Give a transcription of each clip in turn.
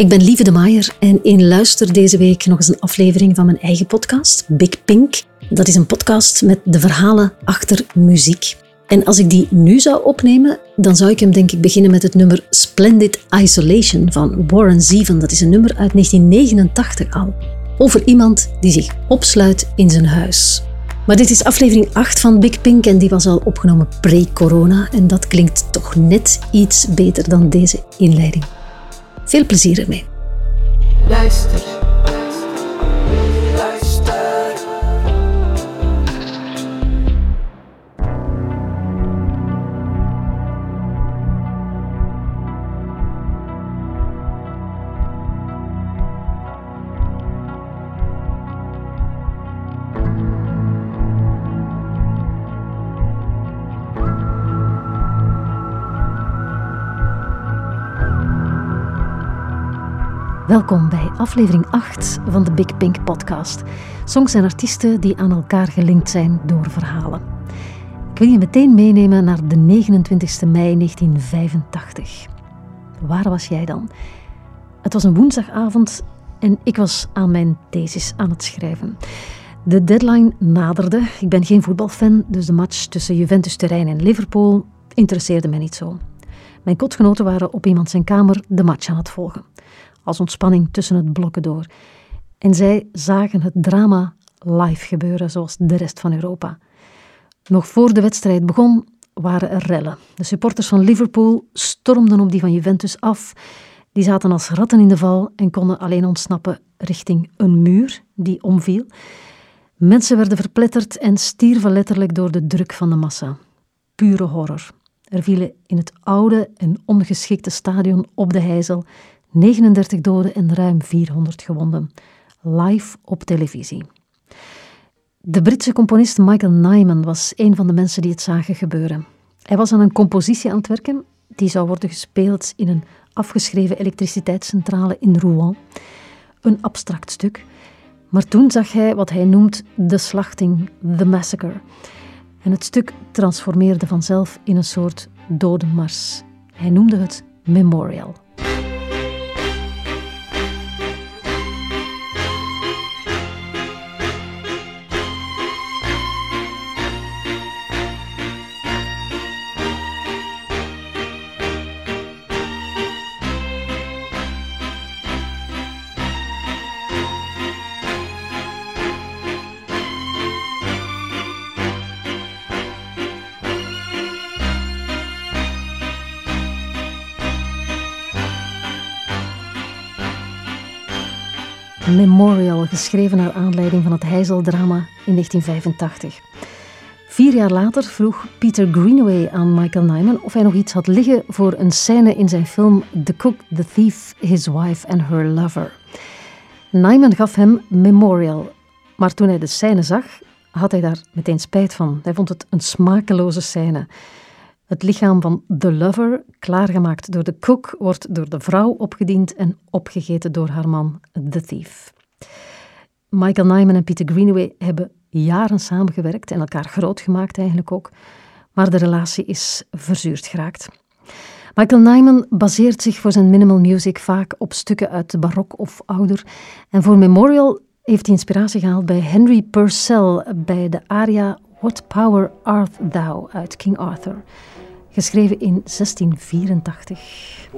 Ik ben Lieve de Maier en in luister deze week nog eens een aflevering van mijn eigen podcast, Big Pink. Dat is een podcast met de verhalen achter muziek. En als ik die nu zou opnemen, dan zou ik hem denk ik beginnen met het nummer Splendid Isolation van Warren Zevon. Dat is een nummer uit 1989 al. Over iemand die zich opsluit in zijn huis. Maar dit is aflevering 8 van Big Pink en die was al opgenomen pre-corona. En dat klinkt toch net iets beter dan deze inleiding. Veel plezier ermee. Luister. Welkom bij aflevering 8 van de Big Pink podcast. Songs en artiesten die aan elkaar gelinkt zijn door verhalen. Ik wil je meteen meenemen naar de 29 mei 1985. Waar was jij dan? Het was een woensdagavond en ik was aan mijn thesis aan het schrijven. De deadline naderde. Ik ben geen voetbalfan, dus de match tussen Juventus Turijn en Liverpool interesseerde mij niet zo. Mijn kotgenoten waren op iemand zijn kamer de match aan het volgen als ontspanning tussen het blokken door. En zij zagen het drama live gebeuren, zoals de rest van Europa. Nog voor de wedstrijd begon, waren er rellen. De supporters van Liverpool stormden op die van Juventus af. Die zaten als ratten in de val en konden alleen ontsnappen richting een muur die omviel. Mensen werden verpletterd en stierven letterlijk door de druk van de massa. Pure horror. Er vielen in het oude en ongeschikte stadion op de Heizel 39 doden en ruim 400 gewonden. Live op televisie. De Britse componist Michael Nyman was een van de mensen die het zagen gebeuren. Hij was aan een compositie aan het werken die zou worden gespeeld in een afgeschreven elektriciteitscentrale in Rouen. Een abstract stuk. Maar toen zag hij wat hij noemt de slachting, the massacre. En het stuk transformeerde vanzelf in een soort dodenmars. Hij noemde het Memorial. Memorial, geschreven naar aanleiding van het Heizeldrama in 1985. Vier jaar later vroeg Peter Greenaway aan Michael Nyman of hij nog iets had liggen voor een scène in zijn film The Cook, The Thief, His Wife and Her Lover. Nyman gaf hem Memorial, maar toen hij de scène zag, had hij daar meteen spijt van. Hij vond het een smakeloze scène. Het lichaam van The Lover, klaargemaakt door de cook, wordt door de vrouw opgediend en opgegeten door haar man, The Thief. Michael Nyman en Peter Greenaway hebben jaren samengewerkt en elkaar groot gemaakt eigenlijk ook, maar de relatie is verzuurd geraakt. Michael Nyman baseert zich voor zijn minimal music vaak op stukken uit de barok of ouder. En voor Memorial heeft hij inspiratie gehaald bij Henry Purcell bij de aria What Power Art Thou uit King Arthur geschreven in 1684.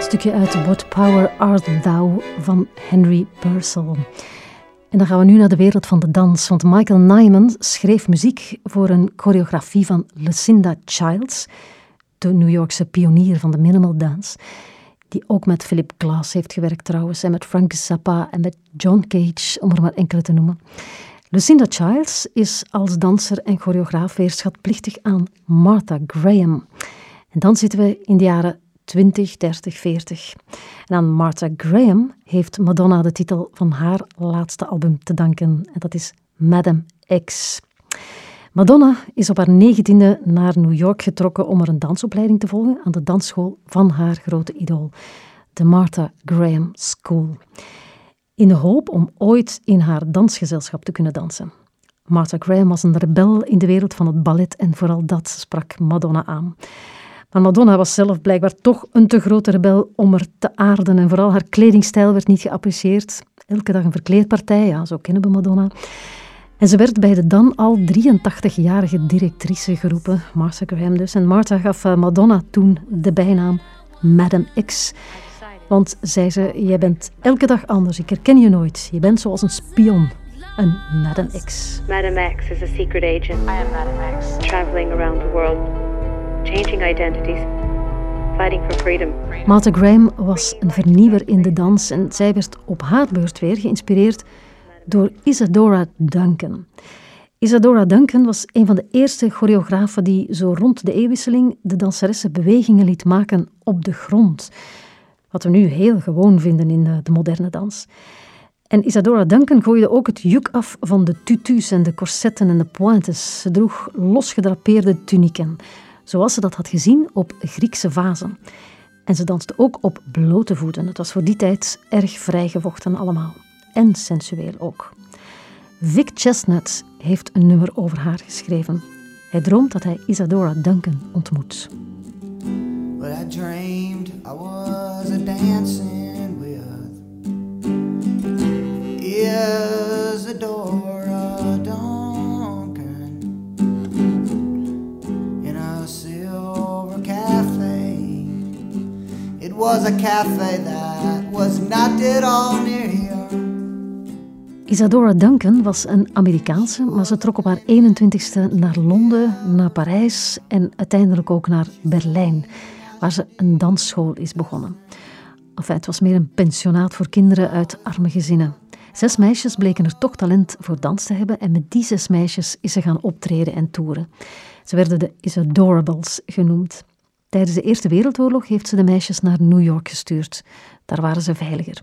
Stukje uit What Power Art Thou van Henry Purcell. En dan gaan we nu naar de wereld van de dans, want Michael Nyman schreef muziek voor een choreografie van Lucinda Childs, de New Yorkse pionier van de minimal dance, die ook met Philip Glass heeft gewerkt trouwens, en met Frank Zappa en met John Cage, om er maar enkele te noemen. Lucinda Childs is als danser en choreograaf weer schatplichtig aan Martha Graham. En dan zitten we in de jaren 20, 30, 40. En aan Martha Graham heeft Madonna de titel van haar laatste album te danken. En dat is Madam X. Madonna is op haar negentiende naar New York getrokken om er een dansopleiding te volgen aan de dansschool van haar grote idool, de Martha Graham School. In de hoop om ooit in haar dansgezelschap te kunnen dansen. Martha Graham was een rebel in de wereld van het ballet en vooral dat sprak Madonna aan. Maar Madonna was zelf blijkbaar toch een te grote rebel om er te aarden en vooral haar kledingstijl werd niet geapprecieerd. Elke dag een verkleedpartij, ja, zo kennen we Madonna. En ze werd bij de dan al 83-jarige directrice geroepen, Martha Graham dus. En Martha gaf eh, Madonna toen de bijnaam Madam X. Want, zei ze, jij bent elke dag anders, ik herken je nooit. Je bent zoals een spion, een Madam X. Madam X is a secret agent. I am Madam X. Traveling around the world, changing identities, fighting for freedom. Martha Graham was een vernieuwer in de dans en zij werd op haar beurt weer geïnspireerd door Isadora Duncan. Isadora Duncan was een van de eerste choreografen die zo rond de eeuwwisseling de danseressen bewegingen liet maken op de grond. Wat we nu heel gewoon vinden in de, de moderne dans. En Isadora Duncan gooide ook het juk af van de tutus en de corsetten en de pointes. Ze droeg losgedrapeerde tuniken, zoals ze dat had gezien op Griekse vazen. En ze danste ook op blote voeten. Het was voor die tijd erg vrijgevochten allemaal en sensueel ook. Vic Chestnut heeft een nummer over haar geschreven. Hij droomt dat hij Isadora Duncan ontmoet. But I dreamed I was a dancing with Isadora Duncan in a silver cafe. It was a cafe that was not at all near here. Isadora Duncan was een Amerikaanse, maar ze trok op haar 21ste naar Londen, naar Parijs en uiteindelijk ook naar Berlijn, waar ze een dansschool is begonnen. Enfin, het was meer een pensionaat voor kinderen uit arme gezinnen. Zes meisjes bleken er toch talent voor dans te hebben en met die zes meisjes is ze gaan optreden en toeren. Ze werden de Isadorables genoemd. Tijdens de Eerste Wereldoorlog heeft ze de meisjes naar New York gestuurd. Daar waren ze veiliger.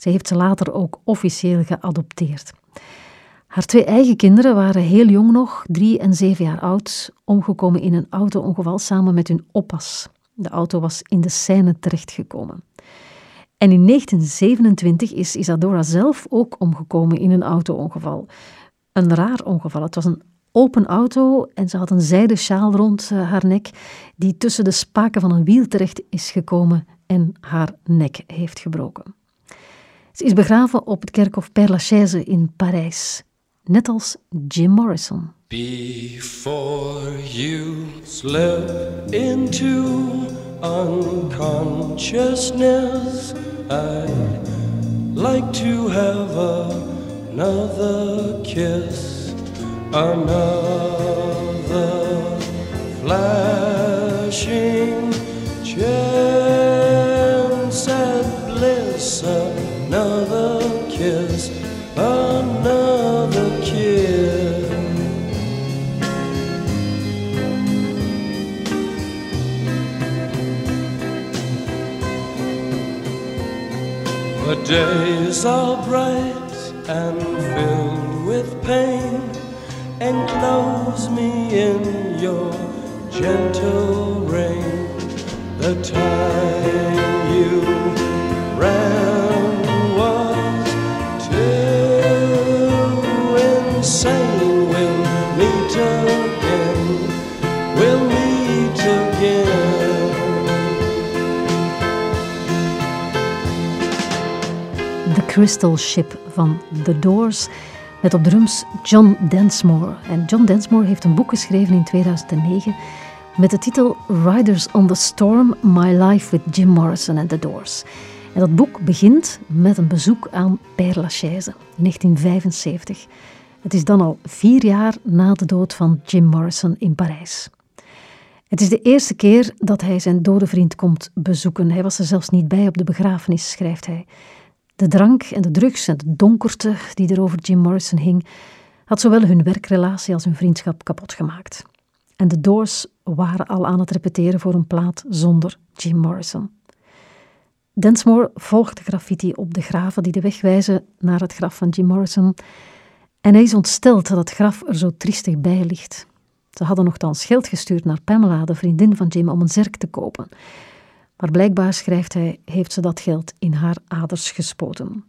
Ze heeft ze later ook officieel geadopteerd. Haar twee eigen kinderen waren heel jong nog, drie en zeven jaar oud, omgekomen in een auto-ongeval samen met hun oppas. De auto was in de Seine terechtgekomen. En in 1927 is Isadora zelf ook omgekomen in een auto-ongeval. Een raar ongeval. Het was een open auto en ze had een zijden sjaal rond eh, haar nek die tussen de spaken van een wiel terecht is gekomen en haar nek heeft gebroken. Ze is begraven op het kerkhof Père Lachaise in Parijs, net als Jim Morrison. Before you slip into unconsciousness, I'd like to have another kiss, another flashing days are bright and filled with pain. Enclose me in your gentle rain. The time you Crystal Ship van The Doors. Met op drums John Densmore. En John Densmore heeft een boek geschreven in 2009 met de titel Riders on the Storm: My Life with Jim Morrison and The Doors. En dat boek begint met een bezoek aan Père Lachaise in 1975. Het is dan al vier jaar na de dood van Jim Morrison in Parijs. Het is de eerste keer dat hij zijn dode vriend komt bezoeken. Hij was er zelfs niet bij op de begrafenis, schrijft hij. De drank en de drugs en de donkerte die er over Jim Morrison hing, had zowel hun werkrelatie als hun vriendschap kapot gemaakt. En de Doors waren al aan het repeteren voor een plaat zonder Jim Morrison. Densmore volgt de graffiti op de graven die de weg wijzen naar het graf van Jim Morrison. En hij is ontsteld dat het graf er zo triestig bij ligt. Ze hadden nogthans geld gestuurd naar Pamela, de vriendin van Jim, om een zerk te kopen. Maar blijkbaar, schrijft hij, heeft ze dat geld in haar aders gespoten.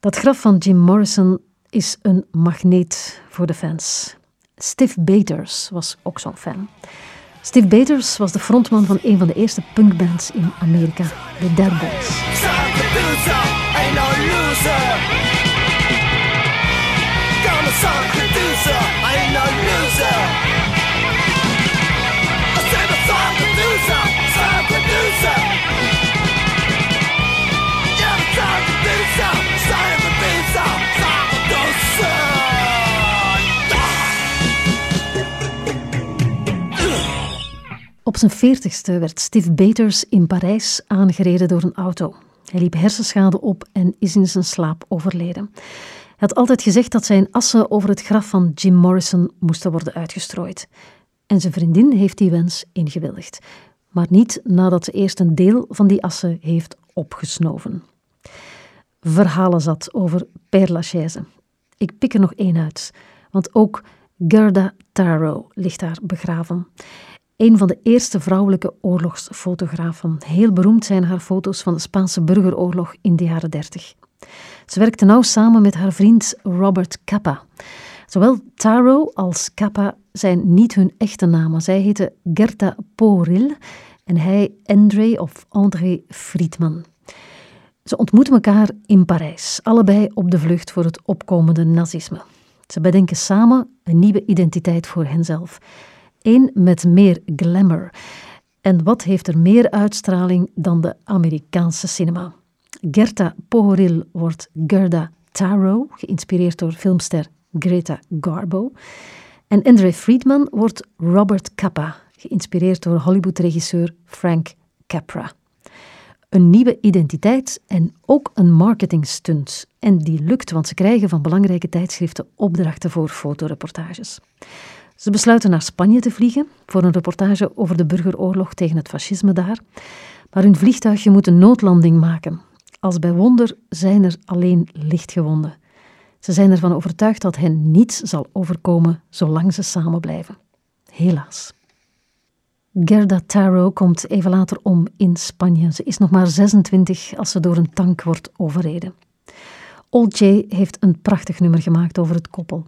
Dat graf van Jim Morrison is een magneet voor de fans. Steve Baters was ook zo'n fan. Steve Baters was de frontman van een van de eerste punkbands in Amerika, de Dead Boys. Op zijn veertigste werd Steve Baters in Parijs aangereden door een auto. Hij liep hersenschade op en is in zijn slaap overleden. Hij had altijd gezegd dat zijn assen over het graf van Jim Morrison moesten worden uitgestrooid. En zijn vriendin heeft die wens ingewilligd. Maar niet nadat ze eerst een deel van die assen heeft opgesnoven. Verhalen zat over Père Lachaise. Ik pik er nog één uit, want ook Gerda Taro ligt daar begraven. Een van de eerste vrouwelijke oorlogsfotografen. Heel beroemd zijn haar foto's van de Spaanse burgeroorlog in de jaren 30. Ze werkte nauw samen met haar vriend Robert Capa. Zowel Taro als Capa zijn niet hun echte namen. Zij heette Gerta Poril en hij André of André Friedman. Ze ontmoeten elkaar in Parijs, allebei op de vlucht voor het opkomende nazisme. Ze bedenken samen een nieuwe identiteit voor henzelf. Eén met meer glamour. En wat heeft er meer uitstraling dan de Amerikaanse cinema? Gerta Pohoril wordt Gerda Taro, geïnspireerd door filmster Greta Garbo. En Andre Friedman wordt Robert Capa, geïnspireerd door Hollywood-regisseur Frank Capra. Een nieuwe identiteit en ook een marketingstunt. En die lukt, want ze krijgen van belangrijke tijdschriften opdrachten voor fotoreportages. Ze besluiten naar Spanje te vliegen voor een reportage over de burgeroorlog tegen het fascisme daar. Maar hun vliegtuigje moet een noodlanding maken. Als bij wonder zijn er alleen lichtgewonden. Ze zijn ervan overtuigd dat hen niets zal overkomen zolang ze samen blijven. Helaas. Gerda Taro komt even later om in Spanje. Ze is nog maar 26 als ze door een tank wordt overreden. Old J heeft een prachtig nummer gemaakt over het koppel.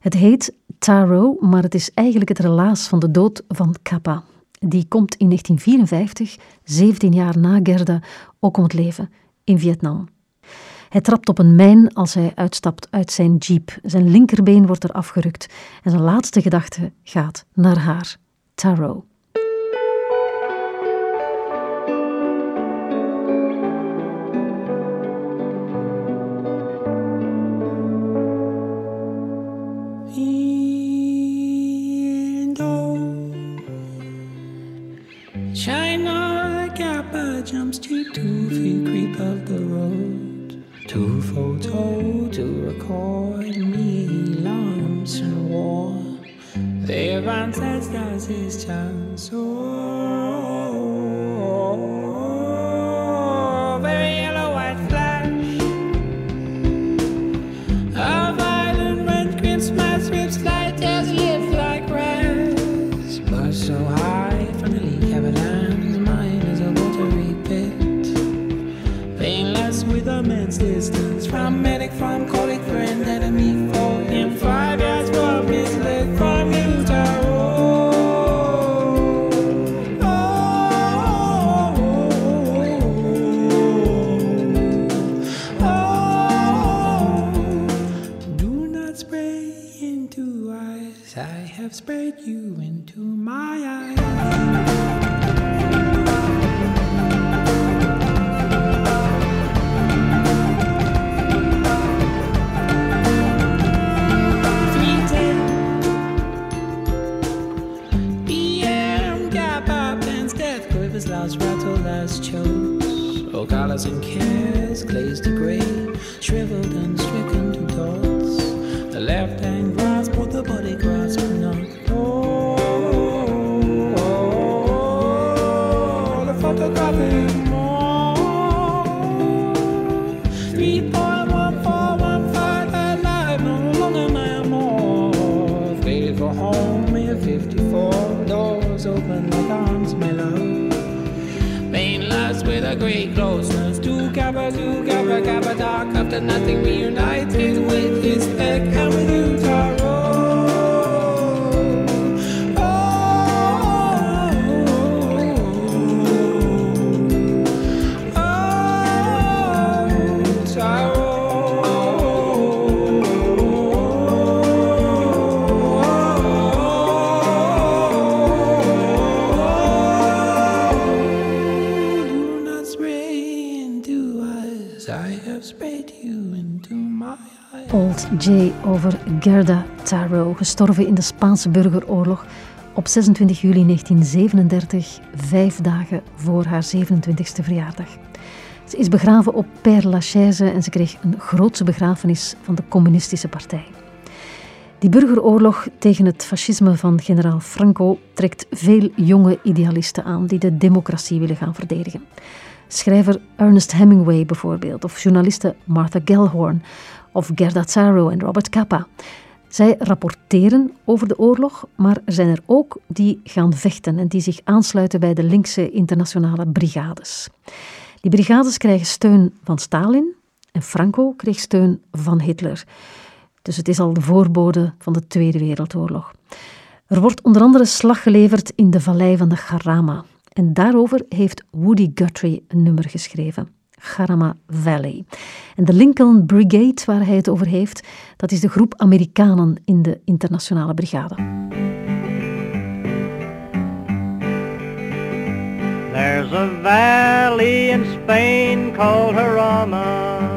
Het heet Taro, maar het is eigenlijk het relaas van de dood van Kappa. Die komt in 1954, 17 jaar na Gerda, ook om het leven in Vietnam. Hij trapt op een mijn als hij uitstapt uit zijn jeep. Zijn linkerbeen wordt er afgerukt en zijn laatste gedachte gaat naar haar, Taro. into my eyes. clouds rattle as chose. Oh, colors and cares glazed to grey, shriveled and stricken to dots. The left hand grasp, but the body grasp. After nothing reunited with his neck and with you, Taro. J over Gerda Taro, gestorven in de Spaanse burgeroorlog op 26 juli 1937, vijf dagen voor haar 27e verjaardag. Ze is begraven op Père Lachaise en ze kreeg een grootse begrafenis van de Communistische Partij. Die burgeroorlog tegen het fascisme van generaal Franco trekt veel jonge idealisten aan die de democratie willen gaan verdedigen. Schrijver Ernest Hemingway bijvoorbeeld, of journaliste Martha Gellhorn, of Gerda Taro en Robert Capa. Zij rapporteren over de oorlog, maar er zijn er ook die gaan vechten en die zich aansluiten bij de linkse internationale brigades. Die brigades krijgen steun van Stalin en Franco kreeg steun van Hitler. Dus het is al de voorbode van de Tweede Wereldoorlog. Er wordt onder andere slag geleverd in de vallei van de Garama. En daarover heeft Woody Guthrie een nummer geschreven. Garama Valley. En de Lincoln Brigade, waar hij het over heeft, dat is de groep Amerikanen in de internationale brigade. There's a valley in Spain called Jarama.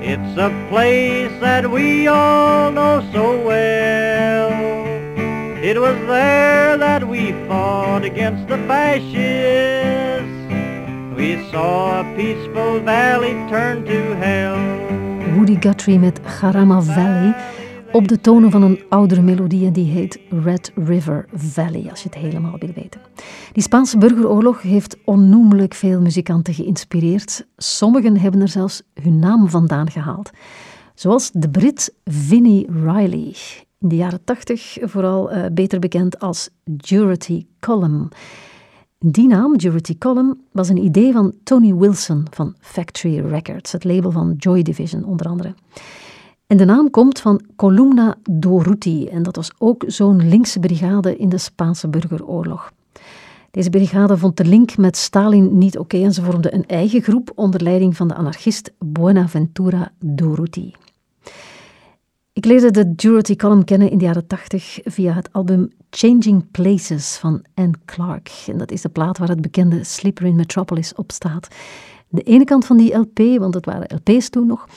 It's a place that we all know so well. It was there that we fought against the fascists. We saw a peaceful valley turn to hell. Woody Guthrie met Garama Valley op de tonen van een oudere melodie en die heet Red River Valley, als je het helemaal wil weten. Die Spaanse burgeroorlog heeft onnoemelijk veel muzikanten geïnspireerd. Sommigen hebben er zelfs hun naam vandaan gehaald. Zoals de Brit Vinnie Riley, in de jaren tachtig vooral uh, beter bekend als Durity Column. Die naam, Durity Column, was een idee van Tony Wilson van Factory Records, het label van Joy Division onder andere. En de naam komt van Columna Doruti en dat was ook zo'n linkse brigade in de Spaanse burgeroorlog. Deze brigade vond de link met Stalin niet oké en ze vormde een eigen groep onder leiding van de anarchist Buenaventura Doruti. Ik leerde de Durity Column kennen in de jaren 80 via het album Changing Places van Anne Clark. En dat is de plaat waar het bekende Sleeper in Metropolis op staat. De ene kant van die LP, want het waren LP's toen nog,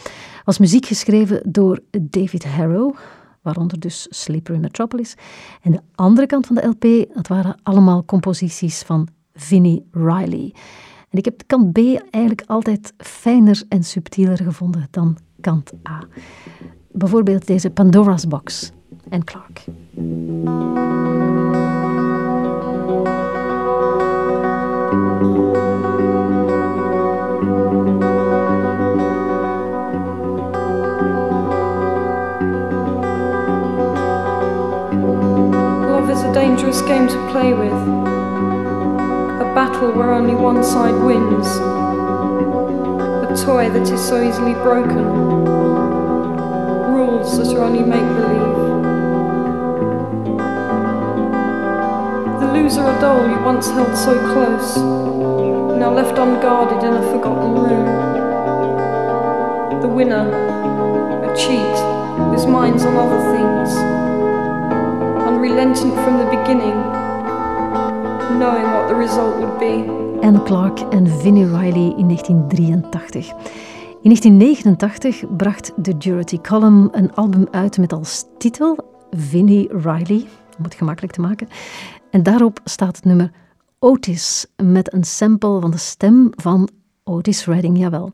was muziek geschreven door David Harrow, waaronder dus Sleeper in Metropolis. En de andere kant van de LP, dat waren allemaal composities van Vinnie Riley. En ik heb kant B eigenlijk altijd fijner en subtieler gevonden dan kant A. Bijvoorbeeld deze Pandora's Box en Clark. Love is a dangerous game to play with. A battle where only one side wins. A toy that is so easily broken. Rules that are only make believe. Loser a doll you once held so close, now left unguarded in a forgotten room. The winner, a cheat, whose mind's on other things. Unrelentant from the beginning, knowing what the result would be. Anne Clark en Vinnie Riley in 1983. In 1989 bracht de Durity Column een album uit met als titel Vinnie Riley, om het gemakkelijk te maken. En daarop staat het nummer Otis met een sample van de stem van Otis Redding, jawel.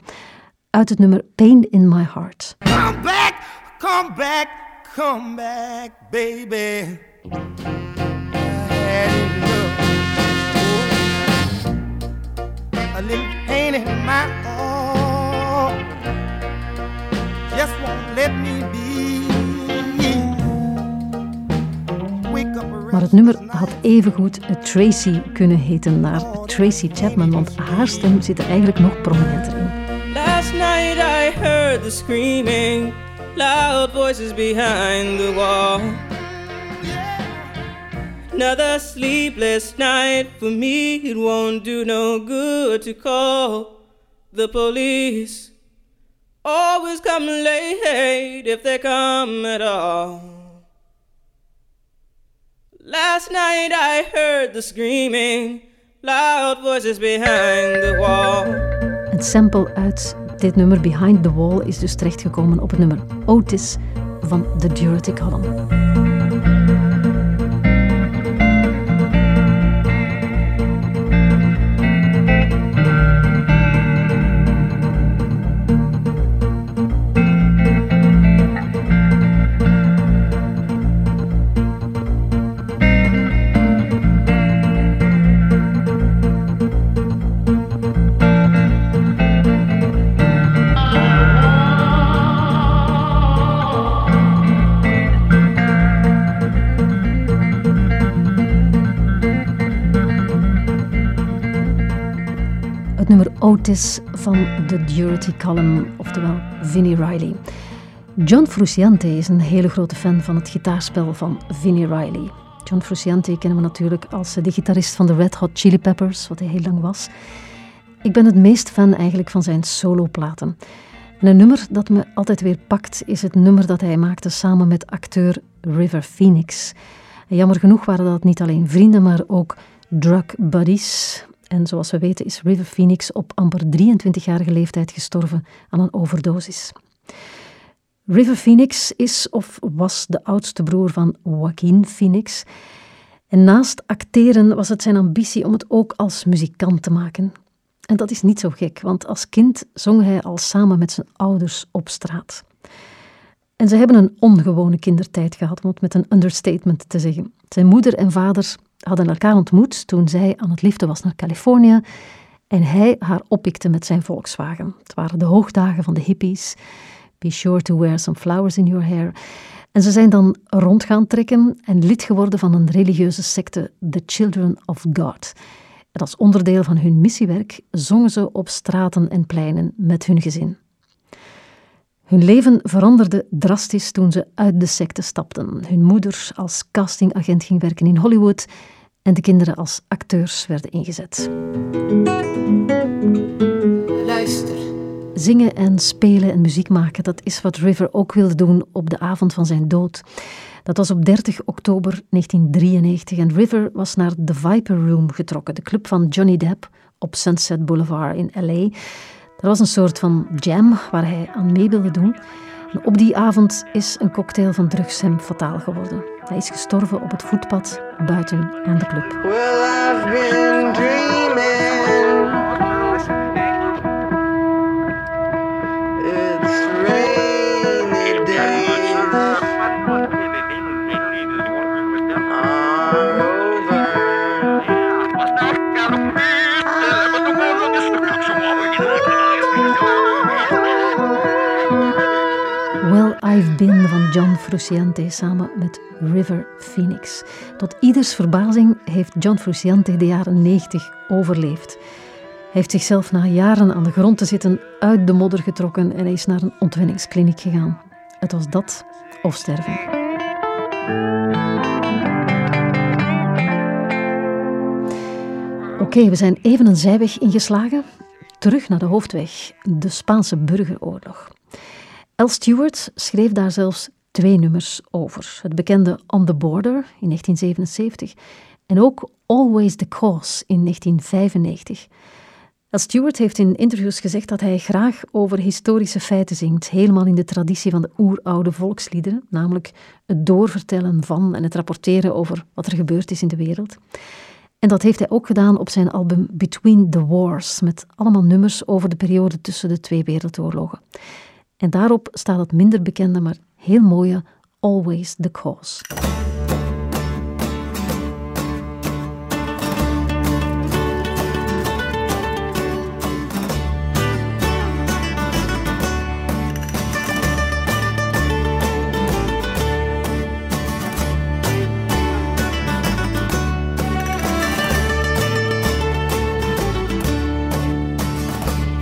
Uit het nummer Pain in My Heart. Come back, come back, come back, baby. A little pain in my heart just won't let me be. Wake up Maar het nummer had evengoed Tracy kunnen heten naar Tracy Chapman, want haar stem zit er eigenlijk nog prominenter in. Last night I heard the screaming, loud voices behind the wall. Another sleepless night for me, it won't do no good to call the police. Always come late if they come at all. Last night I heard the screaming, loud voices behind the wall. Een sample uit dit nummer Behind the Wall is dus terechtgekomen op het nummer Otis van The Durity Column. Otis van The Durity Column, oftewel Vinnie Riley. John Frusciante is een hele grote fan van het gitaarspel van Vinnie Riley. John Frusciante kennen we natuurlijk als de gitarist van de Red Hot Chili Peppers, wat hij heel lang was. Ik ben het meest fan eigenlijk van zijn soloplaten. En een nummer dat me altijd weer pakt is het nummer dat hij maakte samen met acteur River Phoenix. En jammer genoeg waren dat niet alleen vrienden, maar ook drug buddies. En zoals we weten is River Phoenix op amper 23-jarige leeftijd gestorven aan een overdosis. River Phoenix is of was de oudste broer van Joaquin Phoenix. En naast acteren was het zijn ambitie om het ook als muzikant te maken. En dat is niet zo gek, want als kind zong hij al samen met zijn ouders op straat. En ze hebben een ongewone kindertijd gehad, om het met een understatement te zeggen. Zijn moeder en vader hadden elkaar ontmoet toen zij aan het liften was naar Californië en hij haar oppikte met zijn Volkswagen. Het waren de hoogdagen van de hippies. Be sure to wear some flowers in your hair. En ze zijn dan rond gaan trekken en lid geworden van een religieuze secte, The Children of God. En als onderdeel van hun missiewerk zongen ze op straten en pleinen met hun gezin. Hun leven veranderde drastisch toen ze uit de secte stapten. Hun moeder als castingagent ging werken in Hollywood en de kinderen als acteurs werden ingezet. Luister. Zingen en spelen en muziek maken, dat is wat River ook wilde doen op de avond van zijn dood. Dat was op 30 oktober 1993 en River was naar The Viper Room getrokken, de club van Johnny Depp op Sunset Boulevard in LA. Dat was een soort van jam waar hij aan mee wilde doen. En op die avond is een cocktail van drugs hem fataal geworden. Hij is gestorven op het voetpad buiten aan de club. John Frusciante samen met River Phoenix. Tot ieders verbazing heeft John Frusciante de jaren 90 overleefd. Hij heeft zichzelf na jaren aan de grond te zitten uit de modder getrokken en is naar een ontwenningskliniek gegaan. Het was dat of sterven. Oké, we zijn even een zijweg ingeslagen. Terug naar de hoofdweg, de Spaanse burgeroorlog. L. Stewart schreef daar zelfs twee nummers over. Het bekende On the Border in 1977 en ook Always the Cause in 1995. L. Stewart heeft in interviews gezegd dat hij graag over historische feiten zingt, helemaal in de traditie van de oeroude volksliederen, namelijk het doorvertellen van en het rapporteren over wat er gebeurd is in de wereld. En dat heeft hij ook gedaan op zijn album Between the Wars, met allemaal nummers over de periode tussen de twee wereldoorlogen. En daarop staat het minder bekende, maar heel mooie Always the Cause.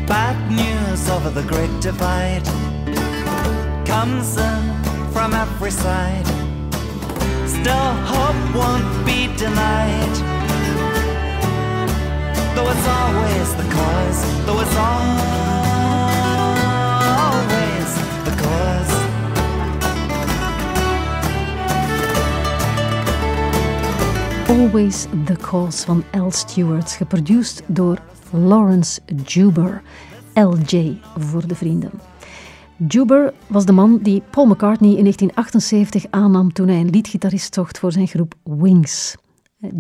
Bad news over the great divide comes in from every side. Still, hope won't be denied. Though it's always the cause, though it's always the cause. Always the Cause van L. Stewart, geproduceerd door Lawrence Juber, LJ voor de vrienden. Juber was de man die Paul McCartney in 1978 aannam toen hij een liedgitarist zocht voor zijn groep Wings.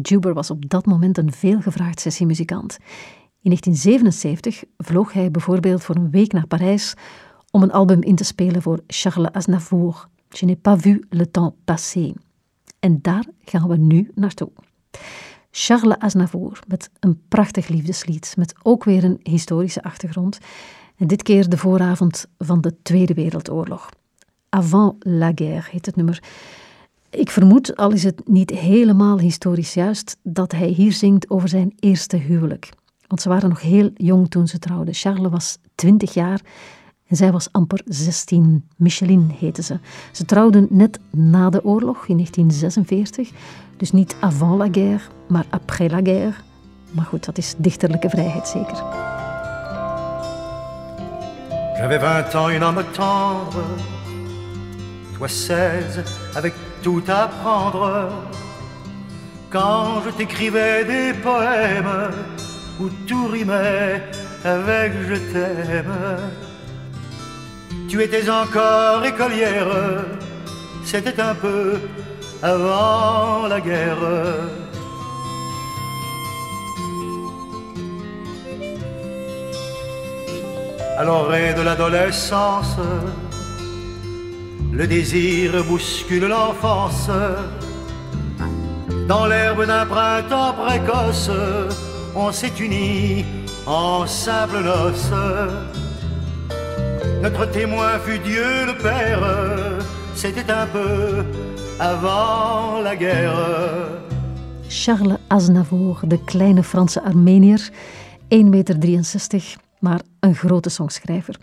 Juber was op dat moment een veelgevraagd sessiemuzikant. In 1977 vloog hij bijvoorbeeld voor een week naar Parijs om een album in te spelen voor Charles Aznavour. Je n'ai pas vu le temps passer. En daar gaan we nu naartoe. Charles Aznavour met een prachtig liefdeslied, met ook weer een historische achtergrond. En dit keer de vooravond van de Tweede Wereldoorlog. Avant la guerre heet het nummer. Ik vermoed, al is het niet helemaal historisch juist, dat hij hier zingt over zijn eerste huwelijk. Want ze waren nog heel jong toen ze trouwden. Charles was 20 jaar en zij was amper 16. Micheline heette ze. Ze trouwden net na de oorlog in 1946. Dus niet avant la guerre, maar après la guerre. Maar goed, dat is dichterlijke vrijheid zeker. J'avais vingt ans, une âme tendre, toi seize, avec tout à prendre. Quand je t'écrivais des poèmes où tout rimait avec je t'aime. Tu étais encore écolière, c'était un peu avant la guerre. À l'orée de l'adolescence, le désir bouscule l'enfance. Dans l'herbe d'un printemps précoce, on s'est unis en simple noces. Notre témoin fut Dieu le Père, c'était un peu avant la guerre. Charles Aznavour, de kleine Franse Armenier, 1,63 meter, maar een grote songschrijver.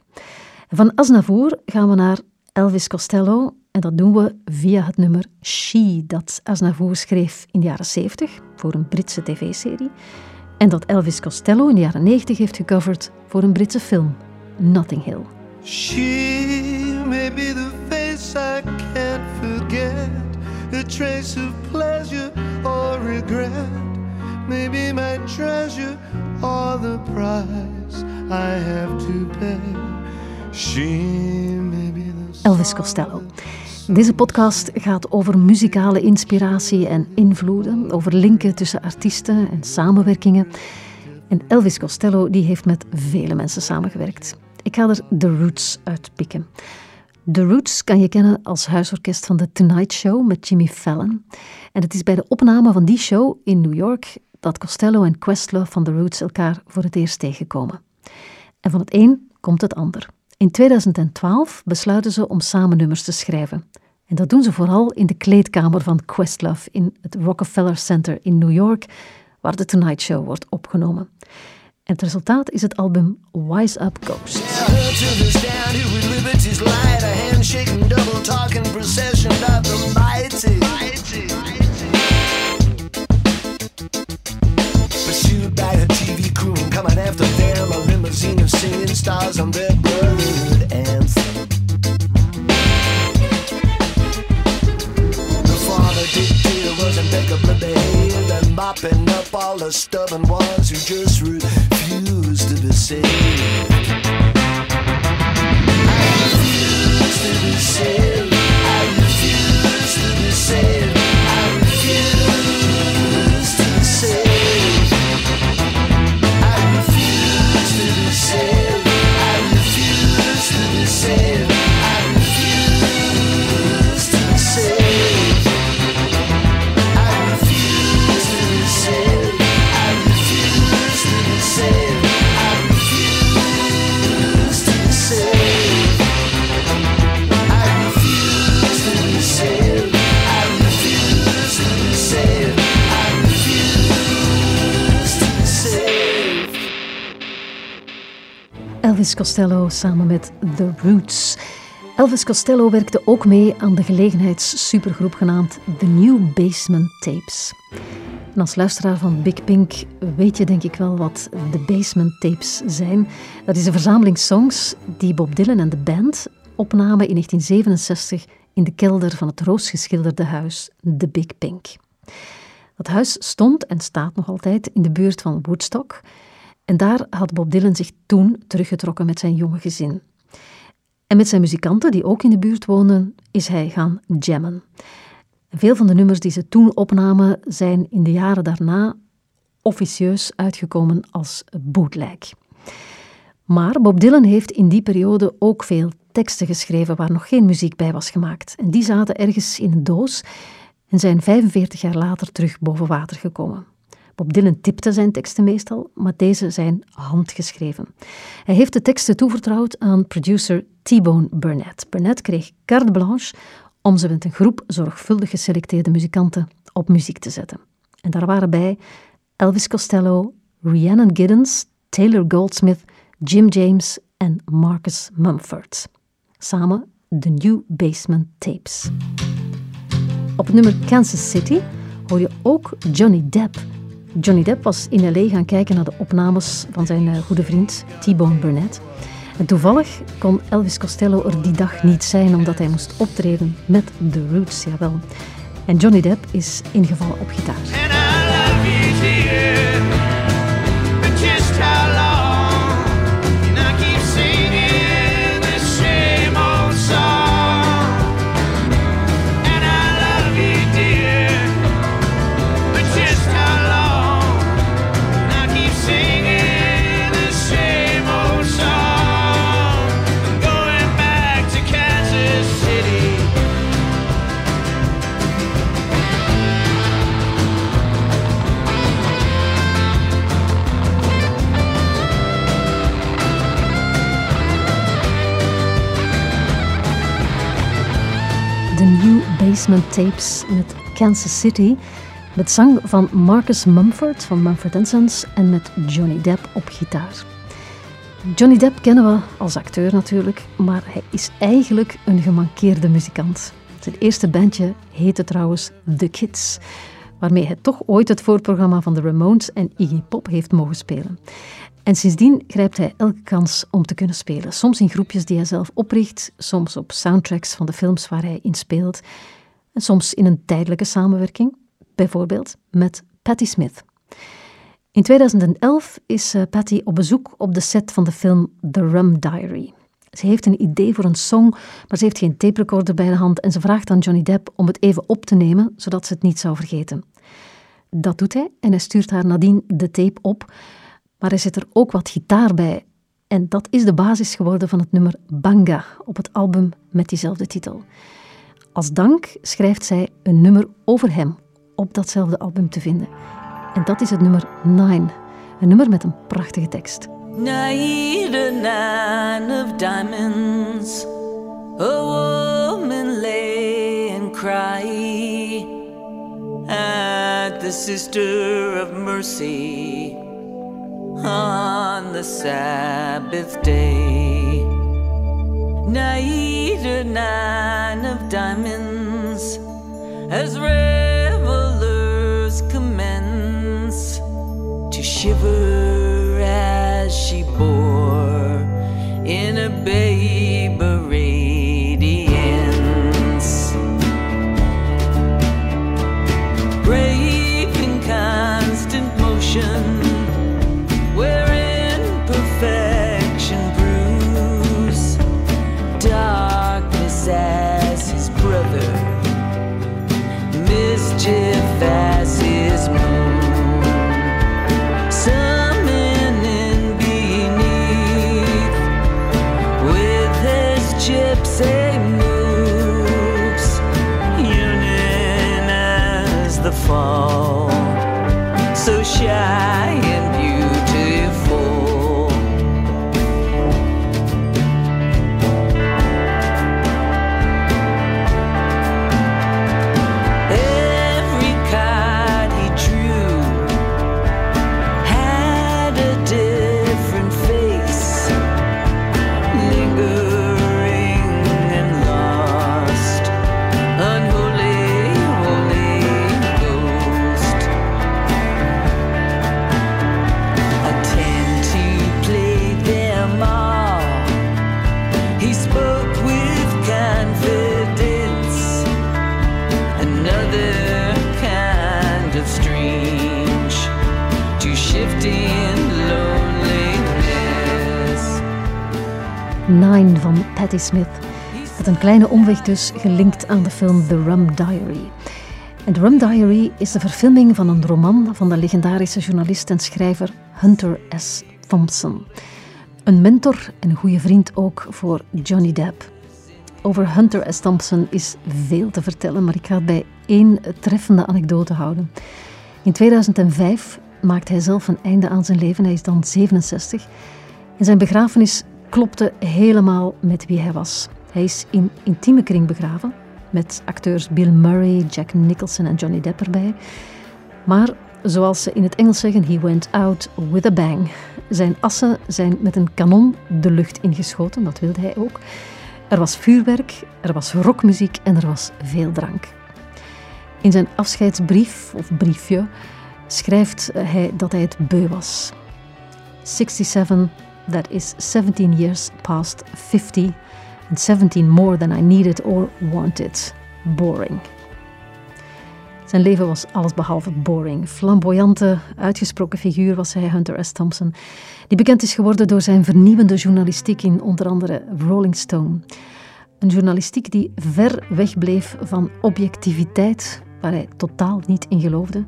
Van Aznavour gaan we naar Elvis Costello en dat doen we via het nummer She, dat Aznavour schreef in de jaren 70 voor een Britse tv-serie en dat Elvis Costello in de jaren 90 heeft gecoverd voor een Britse film, Notting Hill. She may be the face I can't forget, a trace of pleasure or regret. Maybe my treasure or the price Elvis Costello. Deze podcast gaat over muzikale inspiratie en invloeden, over linken tussen artiesten en samenwerkingen. En Elvis Costello die heeft met vele mensen samengewerkt. Ik ga er The Roots uitpikken. The Roots kan je kennen als huisorkest van The Tonight Show met Jimmy Fallon. En het is bij de opname van die show in New York dat Costello en Questlove van The Roots elkaar voor het eerst tegenkomen. En van het een komt het ander. In 2012 besluiten ze om samen nummers te schrijven. En dat doen ze vooral in de kleedkamer van Questlove in het Rockefeller Center in New York, waar The Tonight Show wordt opgenomen. En het resultaat is het album Wise Up Ghost. her limousine of singing stars on their brotherhood anthem. The father dictator was impeccably behaved and mopping up all the stubborn ones who just refused to be saved. to be saved. I refuse to be saved. Elvis Costello samen met The Roots. Elvis Costello werkte ook mee aan de gelegenheidssupergroep genaamd The New Basement Tapes. En als luisteraar van Big Pink weet je denk ik wel wat de Basement Tapes zijn. Dat is een verzameling songs die Bob Dylan en de band opnamen in 1967 in de kelder van het roosgeschilderde huis The Big Pink. Dat huis stond en staat nog altijd in de buurt van Woodstock. En daar had Bob Dylan zich toen teruggetrokken met zijn jonge gezin. En met zijn muzikanten, die ook in de buurt woonden, is hij gaan jammen. Veel van de nummers die ze toen opnamen zijn in de jaren daarna officieus uitgekomen als bootleg. Maar Bob Dylan heeft in die periode ook veel teksten geschreven waar nog geen muziek bij was gemaakt. En die zaten ergens in een doos en zijn 45 jaar later terug boven water gekomen. Bob Dylan tipte zijn teksten meestal, maar deze zijn handgeschreven. Hij heeft de teksten toevertrouwd aan producer T-Bone Burnett. Burnett kreeg carte blanche om ze met een groep zorgvuldig geselecteerde muzikanten op muziek te zetten. En daar waren bij Elvis Costello, Rhiannon Giddens, Taylor Goldsmith, Jim James en Marcus Mumford. Samen de New Basement Tapes. Op nummer Kansas City hoor je ook Johnny Depp. Johnny Depp was in L.A. gaan kijken naar de opnames van zijn eh, goede vriend T-Bone Burnett. Toevallig kon Elvis Costello er die dag niet zijn omdat hij moest optreden met The Roots, jawel. En Johnny Depp is ingevallen op gitaar. Basement Tapes met Kansas City. Met zang van Marcus Mumford van Mumford Sons en met Johnny Depp op gitaar. Johnny Depp kennen we als acteur natuurlijk, maar hij is eigenlijk een gemankeerde muzikant. Zijn eerste bandje heette trouwens The Kids, waarmee hij toch ooit het voorprogramma van de Ramones en Iggy Pop heeft mogen spelen. En sindsdien grijpt hij elke kans om te kunnen spelen. Soms in groepjes die hij zelf opricht, soms op soundtracks van de films waar hij in speelt en soms in een tijdelijke samenwerking, bijvoorbeeld met Patti Smith. In 2011 is eh, Patti op bezoek op de set van de film The Rum Diary. Ze heeft een idee voor een song, maar ze heeft geen tape recorder bij de hand en ze vraagt aan Johnny Depp om het even op te nemen, zodat ze het niet zou vergeten. Dat doet hij en hij stuurt haar nadien de tape op, maar hij zet er ook wat gitaar bij. En dat is de basis geworden van het nummer Banga op het album met diezelfde titel. Als dank schrijft zij een nummer over hem op datzelfde album te vinden. En dat is het nummer Nine. Een nummer met een prachtige tekst. Nine of diamonds A woman lay and cry At the sister of mercy On the Sabbath day. Night nine of diamonds as revelers commence to shiver Smith. Met een kleine omweg dus gelinkt aan de film The Rum Diary. The Rum Diary is de verfilming van een roman van de legendarische journalist en schrijver Hunter S. Thompson. Een mentor en een goede vriend ook voor Johnny Depp. Over Hunter S. Thompson is veel te vertellen, maar ik ga het bij één treffende anekdote houden. In 2005 maakt hij zelf een einde aan zijn leven. Hij is dan 67. En zijn begrafenis klopte helemaal met wie hij was. Hij is in intieme kring begraven, met acteurs Bill Murray, Jack Nicholson en Johnny Depp erbij. Maar zoals ze in het Engels zeggen, he went out with a bang. Zijn assen zijn met een kanon de lucht ingeschoten, dat wilde hij ook. Er was vuurwerk, er was rockmuziek en er was veel drank. In zijn afscheidsbrief, of briefje, schrijft hij dat hij het beu was. 67, that is 17 years past 50, and 17 more than I needed or wanted. Boring. Zijn leven was allesbehalve boring. Flamboyante, uitgesproken figuur was hij, Hunter S. Thompson, die bekend is geworden door zijn vernieuwende journalistiek in onder andere Rolling Stone. Een journalistiek die ver weg bleef van objectiviteit, waar hij totaal niet in geloofde.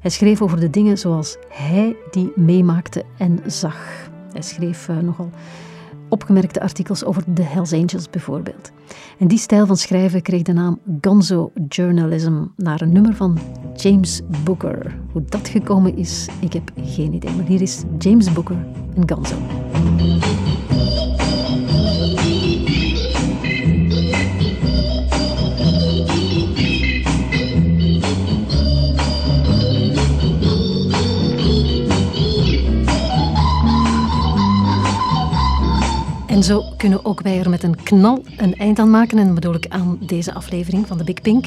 Hij schreef over de dingen zoals hij die meemaakte en zag. Hij schreef uh, nogal opgemerkte artikels over de Hells Angels bijvoorbeeld. En die stijl van schrijven kreeg de naam Gonzo Journalism naar een nummer van James Booker. Hoe dat gekomen is, ik heb geen idee. Maar hier is James Booker en Gonzo. Zo kunnen ook wij er met een knal een eind aan maken. En bedoel ik aan deze aflevering van de Big Pink,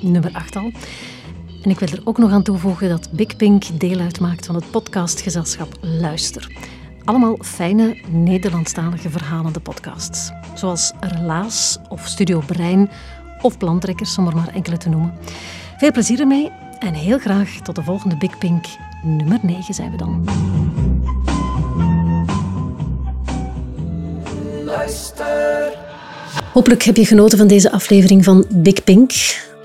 nummer 8 al. En ik wil er ook nog aan toevoegen dat Big Pink deel uitmaakt van het podcastgezelschap Luister. Allemaal fijne Nederlandstalige verhalende podcasts. Zoals Relaas of Studio Brein of Plantrekkers, om er maar enkele te noemen. Veel plezier ermee en heel graag tot de volgende Big Pink. Nummer 9 zijn we dan. Luister. Hopelijk heb je genoten van deze aflevering van Big Pink.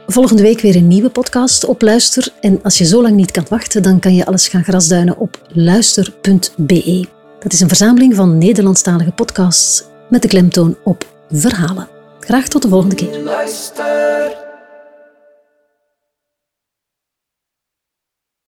Volgende week weer een nieuwe podcast op Luister. En als je zo lang niet kan wachten, dan kan je alles gaan grasduinen op luister.be. Dat is een verzameling van Nederlandstalige podcasts met de klemtoon op verhalen. Graag tot de volgende keer. Luister.